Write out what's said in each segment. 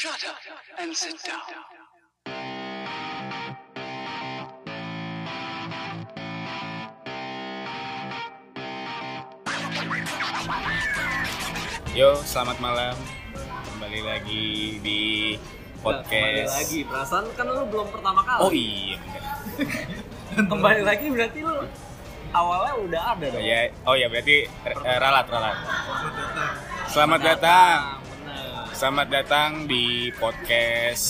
Shut up and sit down. Yo, selamat malam. Kembali lagi di Kembali podcast. lagi, perasaan kan lu belum pertama kali. Oh iya. Kembali lagi berarti lu awalnya udah ada Oh dong. ya, oh ya berarti eh, ralat ralat. Selamat datang. Bener. Selamat datang di podcast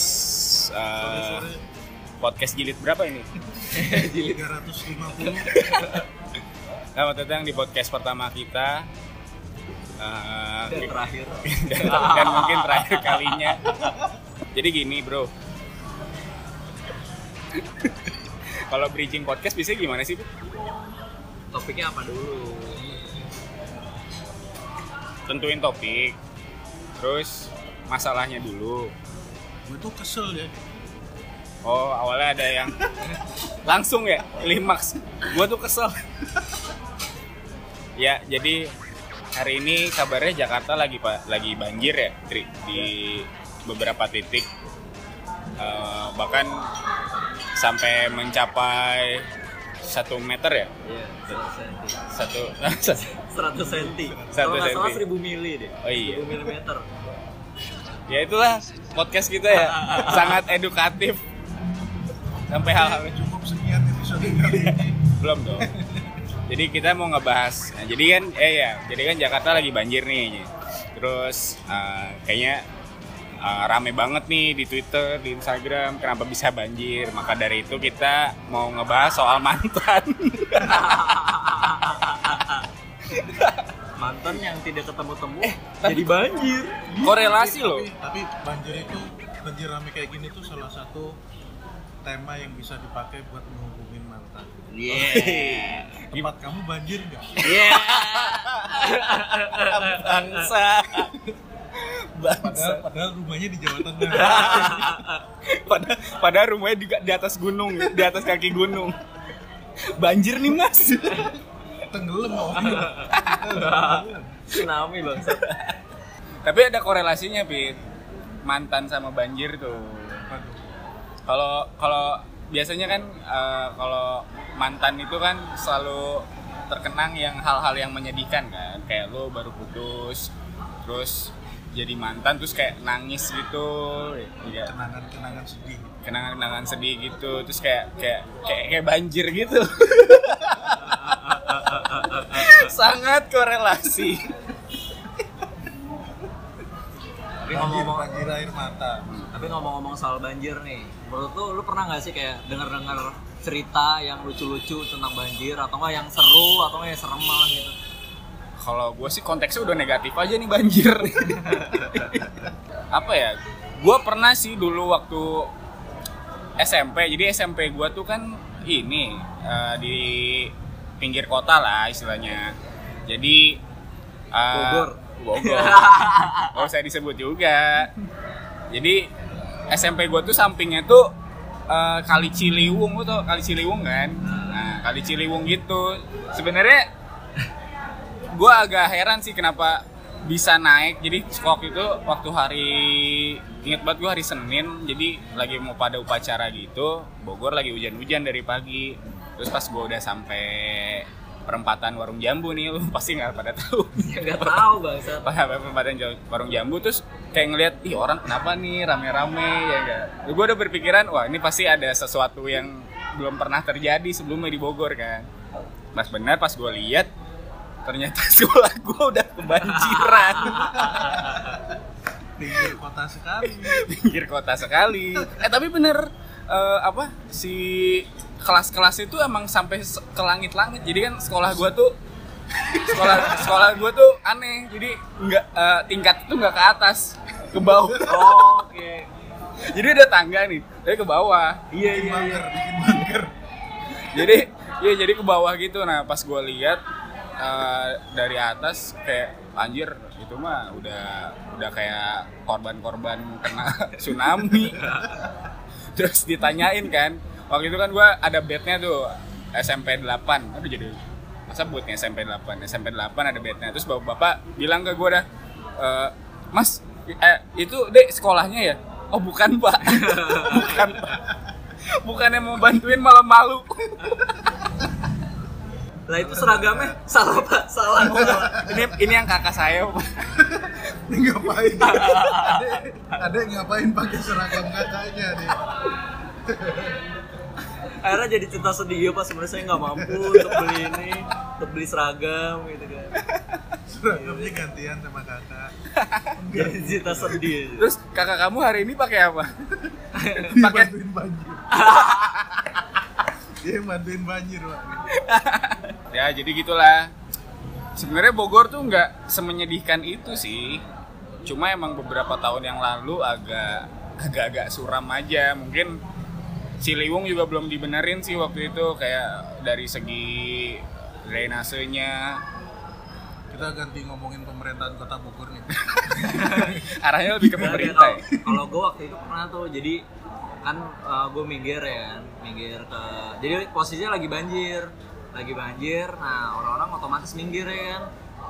eh, podcast jilid berapa ini? 350 Selamat datang di podcast pertama kita. Eh, Dan terakhir. dan, dan mungkin terakhir kalinya. Jadi gini, Bro. Kalau bridging podcast bisa gimana sih? Topiknya apa dulu? tentuin topik terus masalahnya dulu gue tuh kesel ya oh awalnya ada yang langsung ya klimaks gua tuh kesel ya jadi hari ini kabarnya Jakarta lagi pak lagi banjir ya Tri, di beberapa titik Eh, bahkan sampai mencapai satu meter ya Iya, 100 cm. satu 100 cm. Satu Kalau nggak salah senti. 1000 mili deh. Oh iya. 1000 milimeter. Ya itulah podcast kita ya. Sangat edukatif. Sampai hal-hal cukup sekian episode kali ini. Belum dong. Jadi kita mau ngebahas nah, jadi kan eh ya jadi kan Jakarta lagi banjir nih. Terus eh, kayaknya eh, rame banget nih di Twitter di Instagram kenapa bisa banjir. Maka dari itu kita mau ngebahas soal mantan Mantan yang tidak ketemu-temu jadi banjir. korelasi loh tapi, tapi banjir itu banjir rame kayak gini tuh salah satu tema yang bisa dipakai buat menghubungin mantan Iya. tempat kamu banjir nggak Iya. bangsa padahal padahal rumahnya di Jawa Tengah padahal, padahal rumahnya di, di atas gunung di atas kaki gunung banjir nih mas tenggelam. Tsunami bangsa. Tapi ada korelasinya, Pit. Mantan sama banjir tuh. Kalau kalau biasanya kan eh, kalau mantan itu kan selalu terkenang yang hal-hal yang menyedihkan kan. Kayak lo baru putus, terus jadi mantan terus kayak nangis gitu. Ya, kenangan-kenangan sedih kenangan-kenangan sedih gitu. Terus kayak kayak kayak, kayak banjir gitu. Sangat korelasi. Tapi ngomong-ngomong banjir air mata Tapi ngomong-ngomong soal banjir nih, menurut lu, lu pernah nggak sih kayak denger-denger cerita yang lucu-lucu tentang banjir atau nggak yang seru atau nggak yang serem malah gitu? kalau gue sih konteksnya udah negatif aja nih banjir apa ya gue pernah sih dulu waktu SMP jadi SMP gue tuh kan ini eh, di pinggir kota lah istilahnya jadi eh, Bogor. Bogor. Gak usah disebut juga. Jadi SMP gue tuh sampingnya tuh eh, kali Ciliwung lu tuh kali Ciliwung kan? Nah kali Ciliwung gitu. Sebenarnya gue agak heran sih kenapa bisa naik. Jadi waktu itu waktu hari inget banget gue hari Senin jadi lagi mau pada upacara gitu Bogor lagi hujan-hujan dari pagi. Terus pas gue udah sampai perempatan warung jambu nih lu pasti nggak pada tahu. Nggak tahu pas sampai perempatan warung jambu terus kayak ngeliat ih orang kenapa nih? Rame-rame ya enggak gue udah berpikiran wah ini pasti ada sesuatu yang belum pernah terjadi sebelumnya di Bogor kan. Pas benar pas gue lihat ternyata sekolah gue udah kebanjiran. Pinggir kota sekali. Pinggir kota sekali. Eh tapi bener eh, apa si kelas-kelas itu emang sampai ke langit-langit jadi kan sekolah gue tuh sekolah sekolah gue tuh aneh jadi nggak eh, tingkat itu nggak ke atas ke bawah Oh, Oke. jadi ada tangga nih tapi ke bawah Iya iya. bunker iya. bikin bunker jadi ya jadi ke bawah gitu nah pas gue lihat eh, dari atas kayak anjir itu mah udah udah kayak korban-korban kena tsunami terus ditanyain kan waktu itu kan gue ada bednya tuh SMP 8 aduh jadi masa buatnya SMP 8 SMP 8 ada bednya terus bapak-bapak bilang ke gue dah "Eh, mas Eh, itu dek sekolahnya ya? Oh bukan pak, bukan pak. Bukannya mau bantuin malah malu. Lah itu seragamnya salah pak, salah. ini ini yang kakak saya pak. Ini ngapain? Adek, adek ngapain pakai seragam kakaknya nih? Akhirnya jadi cerita sedih ya pak sebenarnya saya nggak mampu untuk beli ini, untuk beli seragam gitu kan. Seragamnya gantian sama kakak. Jadi cerita sedih. aja. Terus kakak kamu hari ini pakai apa? Pakai bantuin banjir. Dia yang bantuin banjir, Pak. ya jadi gitulah. Sebenarnya Bogor tuh nggak semenyedihkan itu sih. Cuma emang beberapa tahun yang lalu agak agak-agak suram aja. Mungkin Ciliwung juga belum dibenerin sih waktu itu kayak dari segi drainasenya Kita ganti ngomongin pemerintahan kota Bogor nih. arahnya lebih ke pemerintah. kalau- ya. Kalau gue waktu itu pernah tuh, jadi kan gue minggir ya, kan, minggir ke, jadi posisinya lagi banjir, lagi banjir. Nah orang-orang otomatis minggir ya kan.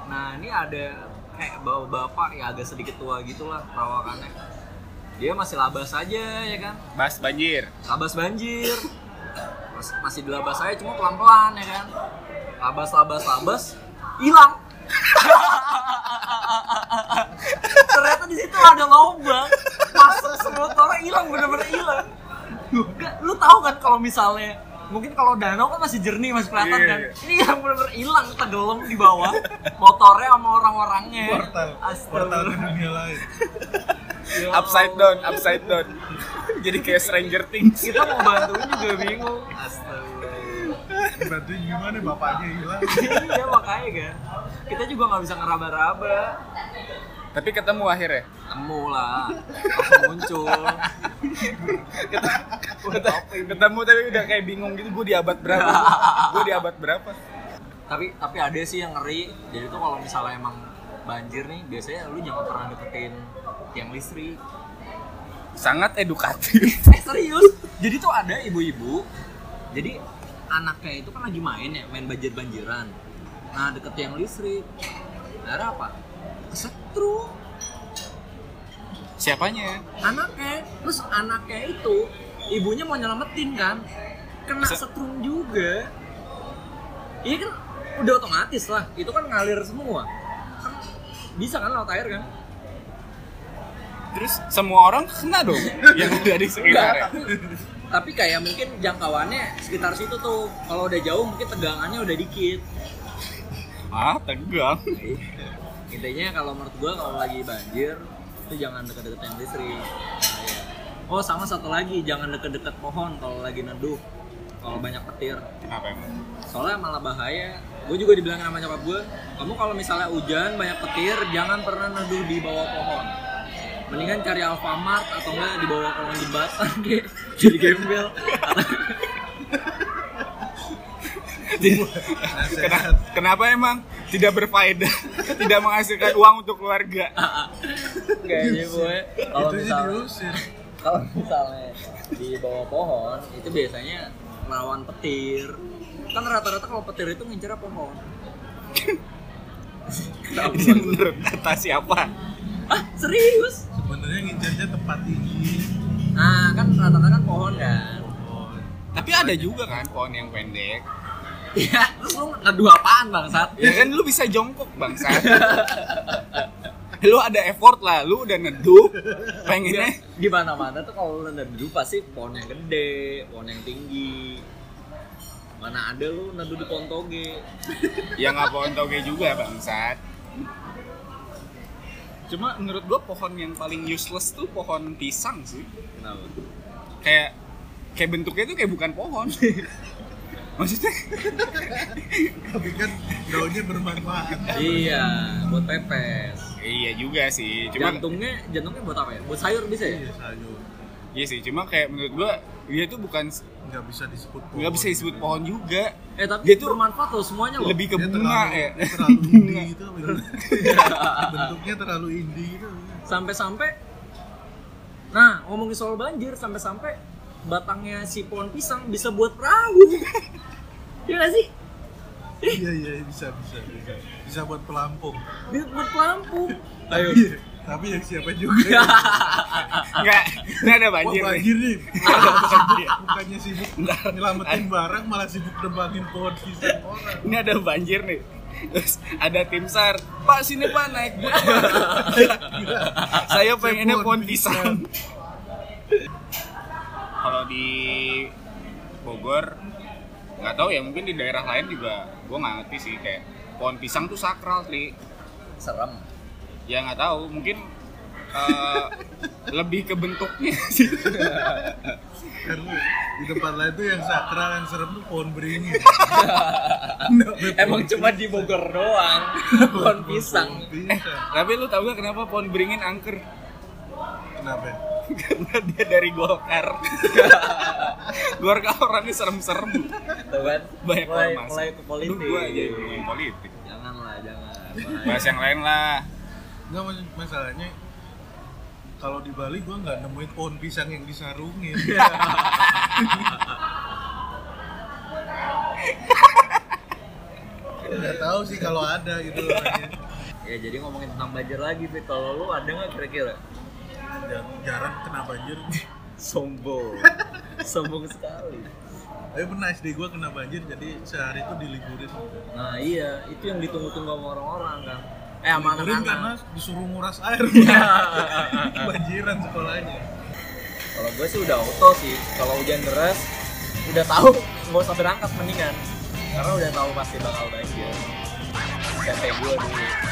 Nah ini ada kayak bawa bapak ya agak sedikit tua gitulah perawakannya. Dia masih labas aja ya kan, Bas banjir. labas banjir. Mas- masih dilabas saya cuma pelan-pelan ya kan. Labas labas labas hilang. Ternyata di situ ada lubang. Masuk semua orang hilang bener-bener hilang. Lu tahu kan kalau misalnya mungkin kalau danau kan masih jernih masih kelihatan Iya, kan iya. ini yang bener-bener hilang tenggelam di bawah motornya sama orang-orangnya Portal, portal dunia lain. Upside down, upside down. Jadi kayak Stranger Things. kita mau bantuin juga bingung. Astagfirullah Bantuin gimana bapaknya hilang. iya makanya kan. Kita juga nggak bisa ngeraba-raba. Tapi ketemu akhirnya. temu lah. Langsung muncul. Ketemu tapi udah kayak bingung gitu gue di abad berapa? Gue di abad berapa? Tapi tapi ada sih yang ngeri. Jadi tuh kalau misalnya emang banjir nih biasanya lu jangan pernah deketin tiang listrik. Sangat edukatif. Eh serius? Jadi tuh ada ibu-ibu jadi anaknya itu kan lagi main ya main banjir banjiran nah deket tiang listrik. Akhirnya apa? Kesetrum. Siapanya? Anaknya. Terus anaknya itu ibunya mau nyelamatin kan? Kena Se- setrum juga. Iya kan? Udah otomatis lah. Itu kan ngalir semua. Kan bisa kan laut air kan terus semua orang kena dong yang ada di sekitar tapi tapi kayak mungkin jangkauannya sekitar situ tuh. Kalau udah jauh mungkin tegangannya udah dikit. Ah tegang. Intinya kalau menurut gua kalau lagi banjir itu jangan deket-deket yang listrik. Oh sama satu lagi jangan deket-deket pohon kalau lagi neduh kalau banyak petir. Kenapa emang? Soalnya malah bahaya. Gue juga dibilang sama nyokap gue kamu kalau misalnya hujan banyak petir jangan pernah neduh di bawah pohon mendingan cari Alfamart atau enggak di bawah kolong jembatan kayak jadi gembel Kena- kenapa emang tidak berfaedah tidak menghasilkan uang untuk keluarga? Kayaknya gue kalau misalnya kalau misalnya di bawah pohon itu biasanya lawan petir. Kan rata-rata kalau petir itu ngincer pohon. Ini menurut data siapa ah serius Sebenarnya ngincernya tempat tinggi. nah kan rata-rata kan pohon kan Oh, tapi ada juga kan pohon yang pendek Iya, terus lu ngeduh apaan bangsat? ya kan lu bisa jongkok bangsa lu ada effort lah lu udah neduh pengennya di mana mana tuh kalau lu neduh pasti pohon yang gede, pohon yang tinggi. Mana ada lu neduh di pohon toge? ya nggak pohon toge juga bangsat cuma menurut gua pohon yang paling useless tuh pohon pisang sih Kenapa? kayak kayak bentuknya tuh kayak bukan pohon maksudnya tapi kan daunnya bermanfaat. iya, buat pepes. iya juga sih cuma Jantungnya, jantungnya buat apa ya? Buat sayur bisa ya? Iya, sayur. Iya sih cuma kayak menurut gua dia tuh bukan Nggak bisa disebut pohon. nggak bisa disebut pohon juga Eh tapi Dia tuh bermanfaat loh semuanya loh. lebih ke Dia bunga terlalu, ya terlalu indie gitu. Bentuknya terlalu indie gitu. Sampai-sampai Nah, ngomongin soal banjir sampai-sampai batangnya si pohon pisang bisa buat perahu. Iya gak sih? Iya iya bisa bisa bisa. Bisa buat pelampung. Bisa buat pelampung. Ayo. Tapi, Tapi yang siapa juga. Enggak, ini ada Wah, banjir nih. banjir nih. Ada banjir. Bukannya sibuk nyelamatin barang, malah sibuk nebangin pohon pisang orang. Ini ada banjir nih. Terus ada tim SAR, Pak sini Pak naik Pak." Saya pengennya pohon pisang. Kalau di Bogor nggak tahu ya mungkin di daerah lain juga gue nggak ngerti sih kayak pohon pisang tuh sakral sih serem ya nggak tahu mungkin eh, lebih ke bentuknya sih. Karena di tempat lain tuh yang sakral, yang serem tuh pohon beringin. emang cuma di Bogor doang. Pohon pisang. Pisang. tapi lu tau gak kenapa pohon beringin angker? Kenapa? karena dia dari Golkar. Golkar orangnya serem-serem. Tuh kan? Banyak mulai, orang masuk. mulai ke politik Aduh, gua aja ngomongin politik. Jangan lah jangan. Bahas yang lain lah. Enggak mas- masalahnya kalau di Bali gua nggak nemuin pohon pisang yang disarungin. Nggak tahu sih kalau ada gitu. Ya jadi ngomongin tentang banjir lagi Fit. Kalau lu ada nggak kira-kira? Jar- Jarang kena banjir. sombong. Sombong sekali. Tapi pernah SD gua kena banjir jadi sehari itu diliburin. nah iya. Itu yang ditunggu-tunggu sama orang-orang kan eh sama Diliburin karena anak-anak disuruh nguras air. Banjiran sekolahnya. kalau gue sih udah auto sih. Kalau hujan deras udah tahu nggak usah berangkat mendingan. Karena udah tahu pasti bakal banjir SMP gue dulu